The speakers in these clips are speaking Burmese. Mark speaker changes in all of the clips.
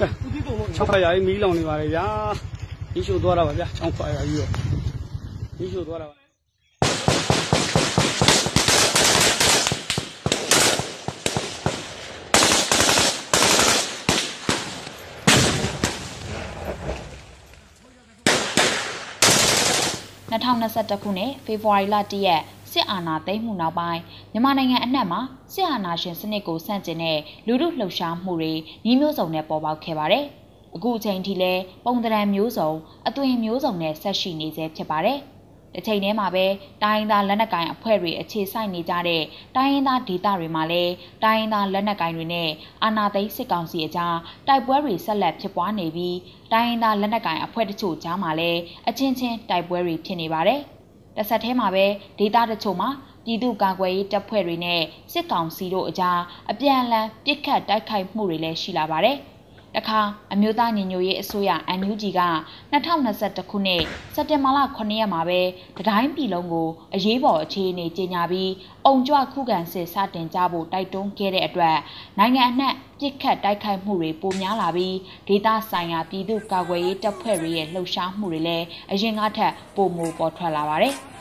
Speaker 1: ဦးဒီကုန်လို့
Speaker 2: ချောက်ဖက်ရာကြီးမီးလောင်နေပါလေဗျာကြီးရှို့သွားတာပါဗျာချောက်ဖက်ရာကြီးရောကြီးရှို့သွားတာပါ
Speaker 3: 2021ခုနှစ်ဖေဖော်ဝါရီလ1ရက် စစ်အာဏာသိမ်းမှုနောက်ပိုင်းမြန်မာနိုင်ငံအနှံ့မှာစစ်အာဏာရှင်စနစ်ကိုဆန့်ကျင်တဲ့လူထုလှုပ်ရှားမှုတွေညီမျိုးစုံနဲ့ပေါ်ပေါက်ခဲ့ပါတယ်။အခုအချိန်ထိလည်းပုံသဏ္ဍာန်မျိုးစုံအသွင်မျိုးစုံနဲ့ဆက်ရှိနေဆဲဖြစ်ပါတယ်။တစ်ချိန်တည်းမှာပဲတိုင်းရင်းသားလက်နက်ကိုင်အဖွဲ့တွေအခြေစိုက်နေကြတဲ့တိုင်းရင်းသားဒေသတွေမှာလည်းတိုင်းရင်းသားလက်နက်ကိုင်တွေနဲ့အာဏာသိမ်းစစ်ကောင်စီအကြားတိုက်ပွဲတွေဆက်လက်ဖြစ်ပွားနေပြီးတိုင်းရင်းသားလက်နက်ကိုင်အဖွဲ့တချို့ကြားမှာလည်းအချင်းချင်းတိုက်ပွဲတွေဖြစ်နေပါတယ်။ တစ်ဆက်တည်းမှာပဲဒေသတချို့မှာပြည်သူ့ကာကွယ်ရေးတပ်ဖွဲ့တွေနဲ့စစ်ကောင်စီတို့အကြားအပြန်အလှန်ပစ်ခတ်တိုက်ခိုက်မှုတွေလည်းရှိလာပါတယ်။ တခါအမျိုးသားညီညွတ်ရေးအစိုးရ NUG က2021ခုနှစ်စက်တင်ဘာလ9ရက်မှာပဲတတိုင်းပြည်လုံးကိုအရေးပေါ်အခြေအနေကြေညာပြီးအုံကြွခုခံစစ်စတင်ကြဖို့တိုက်တွန်းခဲ့တဲ့အတွက်နိုင်ငံအနှံ့ပြစ်ခတ်တိုက်ခိုက်မှုတွေပိုများလာပြီးဒေသဆိုင်ရာပြည်သူ့ကာကွယ်ရေးတပ်ဖွဲ့တွေရဲ့လှုပ်ရှားမှုတွေလည်းအရင်ကထက်ပိုမိုပေါ်ထွက်လာပါတယ်။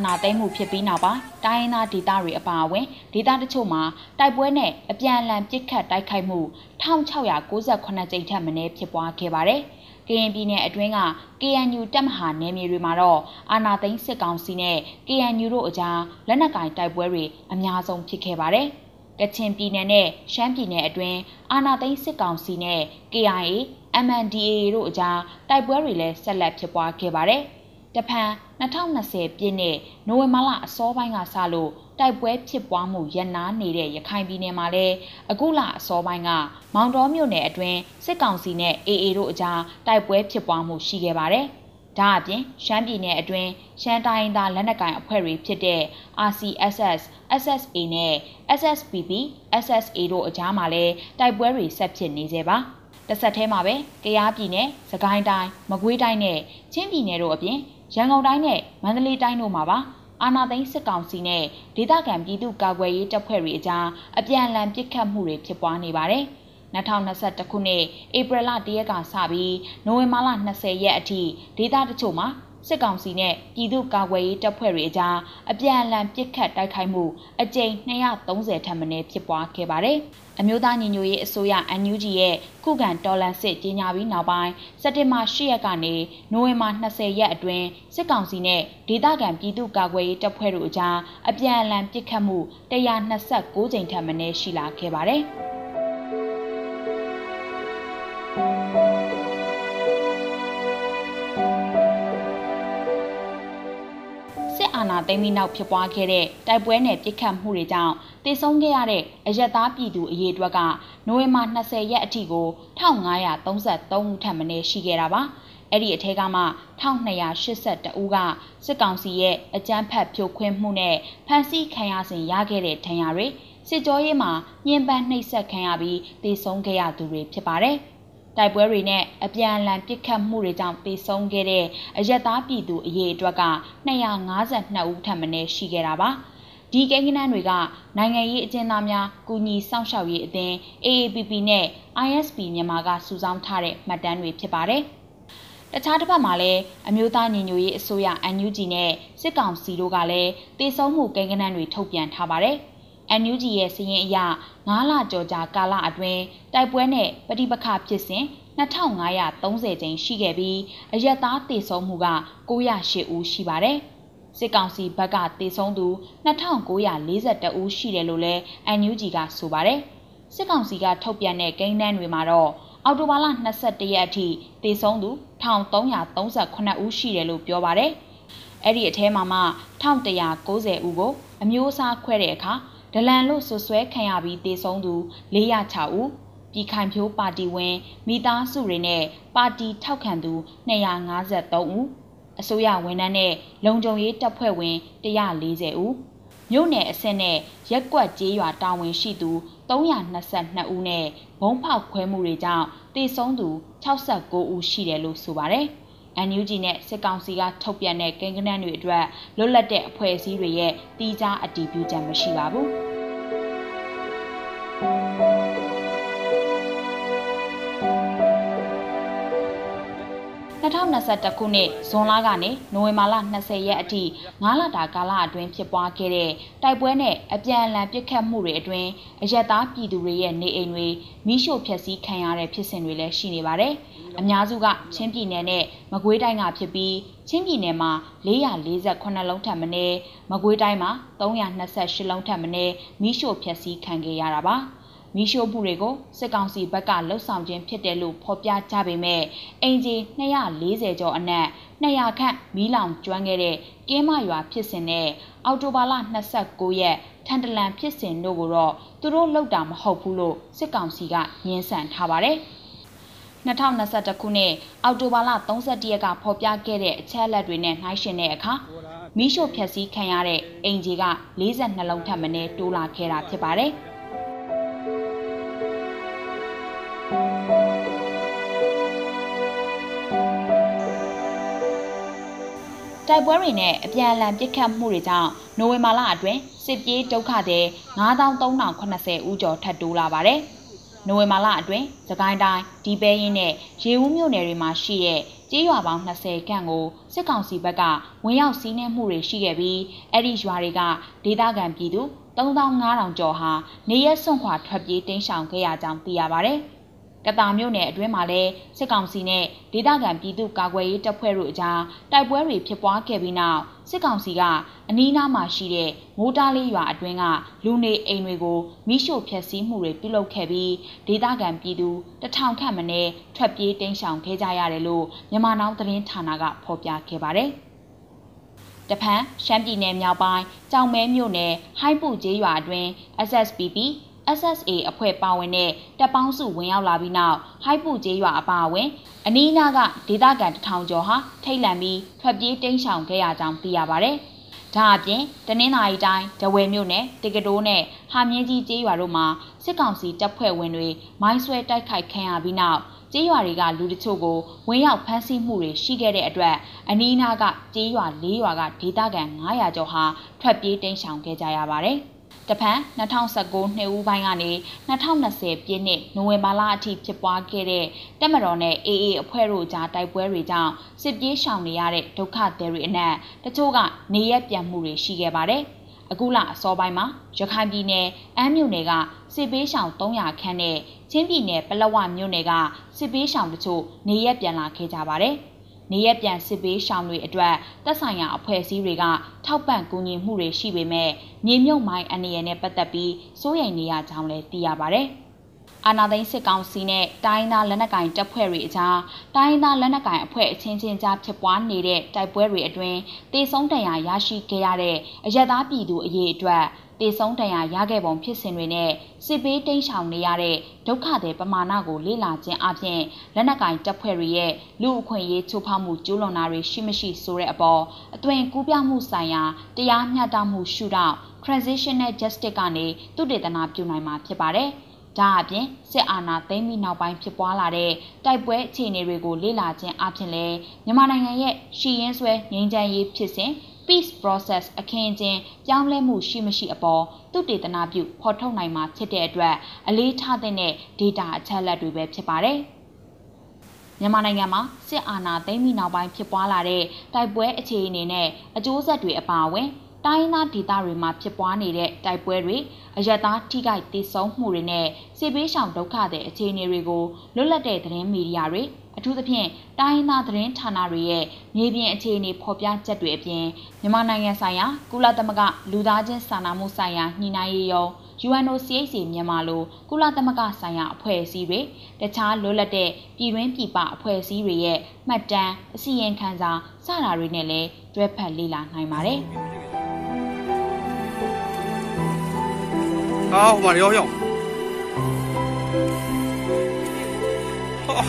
Speaker 3: စစ်အာဏာသိမ်းမှုဖြစ်ပြီးနောက်ပိုင်းတိုင်းရင်းသားဒေသတွေအပါအဝင်ဒေသတချို့မှာတိုက်ပွဲနဲ့အပြန်အလှန်ပစ်ခတ်တိုက်ခိုက်မှု1698ကြိမ်ထက်မနည်းဖြစ်ပွားခဲ့ပါတယ်။ကရင်ပြည်နယ်အတွင်းက KNU တပ်မဟာနယ်မြေတွေမှာတော့အာဏာသိမ်းစစ်ကောင်စီနဲ့ KNU တို့အကြားလက်နက်ကင်တိုက်ပွဲတွေအများဆုံးဖြစ်ခဲ့ပါတယ်။ကချင်ပြည်နယ်နဲ့ရှမ်းပြည်နယ်အတွင်းအာဏာသိမ်းစစ်ကောင်စီနဲ့ KIA, MNDAA တို့အကြားတိုက်ပွဲတွေလည်းဆက်လက်ဖြစ်ပွားခဲ့ပါတယ်။ တဖန်2020ပြည့်နှစ်နိုဝင်ဘာလအစောပိုင်းကစလို့တိုက်ပွဲဖြစ်ပွားမှုရန်နာနေတဲ့ရခိုင်ပြည်နယ်မှာလည်းအခုလအစောပိုင်းကမောင်တော်မြို့နယ်အတွင်းစစ်ကောင်စီနဲ့ AA တို့အကြားတိုက်ပွဲဖြစ်ပွားမှုရှိခဲ့ပါတယ်။ဒါအပြင်ရှမ်းပြည်နယ်အတွင်းရှမ်းတိုင်းသားလက်နက်ကိုင်အဖွဲ့တွေဖြစ်တဲ့ RCSS, SSA နဲ့ SSPP, SSA တို့အကြားမှာလည်းတိုက်ပွဲတွေဆက်ဖြစ်နေသေးပါ။တစ်ဆက်တည်းမှာပဲကယားပြည်နယ်၊စကိုင်းတိုင်း၊မကွေးတိုင်းနဲ့ချင်းပြည်နယ်တို့အပြင် ရန်ကုန်တိုင်းနဲ့မန္တလေးတိုင်းတို့မှာပါအာနာသိန်းစစ်ကောင်စီနဲ့ဒေသခံပြည်သူ့ကာကွယ်ရေးတပ်ဖွဲ့တွေအကြားအပြန်အလှန်ပစ်ခတ်မှုတွေဖြစ်ပွားနေပါတယ်။2021ခုနှစ်ဧပြီလ1ရက်ကစပြီးနိုဝင်ဘာလ20ရက်အထိဒေသတချို့မှာ စစ်ကောင်စီနဲ့ပြည်သူ့ကာကွယ်ရေးတပ်ဖွဲ့တွေအကြားအပြန်အလှန်ပစ်ခတ်တိုက်ခိုက်မှုအကြိမ်230ထက်မနည်းဖြစ်ပွားခဲ့ပါတယ်။အမျိုးသားညီညွတ်ရေးအစိုးရ NUG ရဲ့ခုခံတော်လှန်စစ်ကြီးညာပြီးနောက်ပိုင်းစက်တင်ဘာ10ရက်ကနေနိုဝင်ဘာ20ရက်အတွင်းစစ်ကောင်စီနဲ့ဒေသခံပြည်သူ့ကာကွယ်ရေးတပ်ဖွဲ့တို့အကြားအပြန်အလှန်ပစ်ခတ်မှု129ကြိမ်ထက်မနည်းရှိလာခဲ့ပါတယ်။ သိမ်းပြီးနောက်ဖြစ်ပွားခဲ့တဲ့တိုက်ပွဲနယ်ပစ်ခတ်မှုတွေကြောင့်တည်ဆုံးခဲ့ရတဲ့အရက်သားပြည်သူအရေးအတွက်ကနိုဝင်ဘာ20ရက်အထိကို1533ဦးထပ်မံရှိခဲ့တာပါအဲ့ဒီအထက်ကမှ1282ဦးကစစ်ကောင်စီရဲ့အကြမ်းဖက်ဖြိုခွင်းမှုနဲ့ဖမ်းဆီးခံရစဉ်ရခဲ့တဲ့ထံရတွေစစ်ကြောရေးမှာညှဉ်းပန်းနှိပ်စက်ခံရပြီးတည်ဆုံးခဲ့ရသူတွေဖြစ်ပါတယ် တိုက်ပွဲတွေနဲ့အပြန်အလှန်ပစ်ခတ်မှုတွေကြောင့်တေဆုံးခဲ့တဲ့အရက်သားပြည်သူအရေးအတွက်က252ဦးထပ်မံရှိခဲ့တာပါဒီကိန်းဂဏန်းတွေကနိုင်ငံရေးအကျဉ်းသားများကူညီစောင့်ရှောက်ရေးအသင်း AAPP နဲ့ ISP မြန်မာကစုဆောင်းထားတဲ့မှတ်တမ်းတွေဖြစ်ပါတယ်တခြားတစ်ဖက်မှာလည်းအမျိုးသားညီညွတ်ရေးအစိုးရ NUG နဲ့စစ်ကောင်စီတို့ကလည်းတည်ဆုံးမှုကိန်းဂဏန်းတွေထုတ်ပြန်ထားပါတယ်။ NUG ရဲ့စရင်အရ9လကျော်ကြာကာလအတွင်းတိုက်ပွဲနဲ့ပဋိပက္ခဖြစ်စဉ်2530ကြိမ်ရှိခဲ့ပြီးအရက်သားတေဆုံးမှုက908ဦးရှိပါတယ်။စစ်ကောင်စီဘက်ကတေဆုံးသူ2942ဦးရှိတယ်လို့လည်း NUG ကဆိုပါတယ်။စစ်ကောင်စီကထုတ်ပြန်တဲ့ကိန်းနှန်းတွေမှာတော့အော်တိုဘာလ22ရက်အထိတေဆုံးသူ1338ဦးရှိတယ်လို့ပြောပါတယ်။အဲ့ဒီအထဲမှာမှ1190ဦးကိုအမျိုးအစားခွဲတဲ့အခါ ဒလန်လို့ဆွဆွဲခံရပြီးတေဆုံးသူ406ဦးပြည်ခိုင်ဖြိုးပါတီဝင်မိသားစုတွေနဲ့ပါတီထောက်ခံသူ253ဦးအစိုးရဝန်ထမ်းနဲ့လုံခြုံရေးတပ်ဖွဲ့ဝင်140ဦးမြို့နယ်အဆင့်နဲ့ရက်ကွက်ကျေးရွာတာဝန်ရှိသူ322ဦးနဲ့ဘုံဖောက်ခွဲမှုတွေကြောင့်တေဆုံးသူ69ဦးရှိတယ်လို့ဆိုပါတယ်။ NUG နဲ့စစ်ကောင်စီကထုတ်ပြန်တဲ့ကိန်းဂဏန်းတွေအတွက်လွတ်လပ်တဲ့အဖွဲ့အစည်းတွေရဲ့တီးခြားအတည်ပြုချက်မရှိပါဘူး2021ခုနှစ်ဇွန်လကနေနိုဝင်ဘာလ20ရက်အထိ9လတာကာလအတွင်းဖြစ်ပွားခဲ့တဲ့တိုက်ပွဲနဲ့အပြန်အလှန်ပစ်ခတ်မှုတွေအတွင်းအရက်သားပြည်သူတွေရဲ့နေအိမ်တွေမိရှို့ဖျက်ဆီးခံရတဲ့ဖြစ်စဉ်တွေလည်းရှိနေပါတယ်။ အများစုကချင်းပြည်နယ်နဲ့မကွေးတိုင်းကဖြစ်ပြီးချင်းပြည်နယ်မှာ448လုံးထပ်မင်းမကွေးတိုင်းမှာ328လုံးထပ်မင်းမိရှို့ဖျက်ဆီးခံခဲ့ရတာပါ။မီးရှို့မှုတွေကိုစစ်ကောင်စီဘက်ကလှုပ်ဆောင်ခြင်းဖြစ်တယ်လို့ဖော်ပြကြပေမဲ့အင်ဂျီ240ကျော်အနက်200ခန့်မီးလောင်ကျွမ်းခဲ့တဲ့ကင်းမရွာဖြစ်စဉ်နဲ့အော်တိုဘာလ29ရက်ထန်တလန်ဖြစ်စဉ်တို့ကိုတော့သူတို့လှုပ်တာမဟုတ်ဘူးလို့စစ်ကောင်စီကညှင်းဆန်ထားပါတယ် 2021ခုနှစ်အောက်တိုဘာလ31ရက်ကဖော်ပြခဲ့တဲ့အချက်အလက်တွေနဲ့နှိုင်းယှဉ်တဲ့အခါမီးရှို့ဖျက်ဆီးခံရတဲ့အင်ဂျီက42လုံးထပ်မံတိုးလာခဲ့တာဖြစ်ပါတယ်။တိုက်ပွဲတွေနဲ့အပြန်အလှန်ပစ်ခတ်မှုတွေကြောင့်နိုဝင်ဘာလအတွင်းစစ်ပြေးဒုက္ခသည်9380ဦးကျော်ထပ်တိုးလာပါတယ်။ နိုဝင်ဘာလအတွင်းစကိုင်းတိုင်းဒီပဲရင်နဲ့ရေဦးမြို့နယ်တွေမှာရှိတဲ့ကြေးရွာပေါင်း20ခန့်ကိုစစ်ကောင်စီဘက်ကဝင်ရောက်စီးနှင်းမှုတွေရှိခဲ့ပြီးအဲ့ဒီရွာတွေကဒေသခံပြည်သူ3500ကျော်ဟာနေရက်စွန့်ခွာထွက်ပြေးတိမ်းရှောင်ခဲ့ရကြောင်းသိရပါတယ်။ ကတာမြို့နယ်အတွင်းမှာလည်းစစ်ကောင်စီနဲ့ဒေသခံပြည်သူကာကွယ်ရေးတပ်ဖွဲ့တို့အကြားတိုက်ပွဲတွေဖြစ်ပွားခဲ့ပြီးနောက်စစ်ကောင်စီကအနီးနားမှာရှိတဲ့မိုးတားလေးရွာအတွင်းကလူနေအိမ်တွေကိုမိရှို့ဖျက်ဆီးမှုတွေပြုလုပ်ခဲ့ပြီးဒေသခံပြည်သူတထောင်ခန့်မနည်းထွက်ပြေးတိမ်းရှောင်ခဲ့ကြရတယ်လို့မြန်မာနောင်သတင်းဌာနကဖော်ပြခဲ့ပါတယ်။တဖန်ရှမ်းပြည်နယ်မြောက်ပိုင်းကြောင်မဲမြို့နယ်ဟိုင်းပူကျေးရွာအတွင်း SSPP SSA အဖွဲ့ပါဝင်တဲ့တပ်ပေါင်းစုဝင်ရောက်လာပြီးနောက်ဟိုက်ပူကျေးရွာအပါအဝင်အနီးအနားကဒေသခံတထောင်ကျော်ဟာထိတ်လန့်ပြီးထွက်ပြေးတိမ်းရှောင်ခဲ့ရကြောင်းသိရပါဗျ။ဒါအပြင်တနင်္သာရီတိုင်းဒဝယ်မြို့နယ်တေကတိုးနဲ့ဟာမြင်းကြီးကျေးရွာတို့မှာစစ်ကောင်စီတပ်ဖွဲ့ဝင်တွေမိုင်းဆွဲတိုက်ခိုက်ခံရပြီးနောက်ကျေးရွာတွေကလူတချို့ကိုဝင်းရောက်ဖမ်းဆီးမှုတွေရှိခဲ့တဲ့အတွက်အနီးအနားကကျေးရွာ၄ရွာကဒေသခံ900ကျော်ဟာထွက်ပြေးတိမ်းရှောင်ခဲ့ကြရပါတယ်။ တဖန်2019နှစ်ဦးပိုင်းကနေ2020ပြည့်နှစ်နိုဝင်ဘာလအထိဖြစ်ပွားခဲ့တဲ့တက်မတော်နဲ့ AA အဖွဲ့တို့ကြားတိုက်ပွဲတွေကြောင့်စစ်ပြေးရှောင်နေရတဲ့ဒုက္ခသည်တွေအနက်တချို့ကနေရက်ပြန်မှုတွေရှိခဲ့ပါတယ်။အခုလအစောပိုင်းမှာရခိုင်ပြည်နယ်အမ်းမြို့နယ်ကစစ်ပေးရှောင်300ခန့်နဲ့ချင်းပြည်နယ်ပလောဝမြို့နယ်ကစစ်ပေးရှောင်တချို့နေရက်ပြန်လာခဲ့ကြပါတယ်။ နေရပြန်စစ်ပေးရှောင်တွေအတွက်သက်ဆိုင်ရာအဖွဲ့အစည်းတွေကထောက်ပံ့ကူညီမှုတွေရှိပေမဲ့မြေမြုပ်မိုင်းအနေနဲ့ပတ်သက်ပြီးစိုးရိမ်နေရကြောင်းလည်းသိရပါဗျ။အာနာသိန်းစစ်ကောင်စီနဲ့တိုင်းသားလက်နက်ကိုင်တပ်ဖွဲ့တွေအကြားတိုင်းသားလက်နက်ကိုင်အဖွဲ့အချင်းချင်းကြားဖြစ်ပွားနေတဲ့တိုက်ပွဲတွေအတွင်းတေဆုံးတန်ရာရရှိခဲ့ရတဲ့အရသာပြည်သူအရေးအတွက် တေဆုံးတန်ရာရခဲ့ပုံဖြစ်စဉ်တွေနဲ့စစ်ပေးတိမ်းရှောင်နေရတဲ့ဒုက္ခတွေပမာဏကိုလေ့လာခြင်းအပြင်လက်နက်ကင်တပ်ဖွဲ့တွေရဲ့လူအခွင့်အရေးချိုးဖောက်မှုကျူးလွန်တာတွေရှိမရှိဆိုတဲ့အပေါ်အသွင်ကူးပြောင်းမှုဆိုင်ရာတရားမျှတမှုရှုထောင့် transitional justice ကနေသူတေသနာပြုနိုင်မှာဖြစ်ပါတယ်။ဒါအပြင်စစ်အာဏာသိမ်းပြီးနောက်ပိုင်းဖြစ်ပွားလာတဲ့တိုက်ပွဲအခြေအနေတွေကိုလေ့လာခြင်းအပြင်လည်းမြန်မာနိုင်ငံရဲ့ရှီရင်ဆွဲငြိမ်းချမ်းရေးဖြစ်စဉ် peace process အခင်းအကျင်းပြောင်းလဲမှုရှိမရှိအပေါ်သူတေသနာပြုဖော်ထုတ်နိုင်မှာဖြစ်တဲ့အတွက်အလေးထားတဲ့ data အချက်အလက်တွေပဲဖြစ်ပါတယ်။မြန်မာနိုင်ငံမှာစစ်အာဏာသိမ်းပြီးနောက်ပိုင်းဖြစ်ပွားလာတဲ့တိုက်ပွဲအခြေအနေနဲ့အကျိုးဆက်တွေအပါအဝင် တိုင်းသားဒေသတွေမှာဖြစ်ပွားနေတဲ့တိုက်ပွဲတွေအယက်သားထိခိုက်ဒေဆုံးမှုတွေနဲ့စစ်ဘေးရှောင်ဒုက္ခတဲ့အခြေအနေတွေကိုလွတ်လပ်တဲ့သတင်းမီဒီယာတွေအထူးသဖြင့်တိုင်းသားသတင်းဌာနတွေရဲ့မြေပြင်အခြေအနေဖော်ပြချက်တွေအပြင်မြန်မာနိုင်ငံဆိုင်ရာကုလသမဂ္ဂလူသားချင်းစာနာမှုဆိုင်ရာညှိနှိုင်းရေးရုံး UNOCHA မြန်မာလိုကုလသမဂ္ဂဆိုင်ရာအဖွဲ့အစည်းတွေတခြားလွတ်လပ်တဲ့ပြည်တွင်းပြည်ပအဖွဲ့အစည်းတွေရဲ့မှတ်တမ်းအစီရင်ခံစာစတာတွေနဲ့လည်းတွဲဖက်လေ့လာနိုင်ပါတယ်။
Speaker 2: 好，我把你要用。好。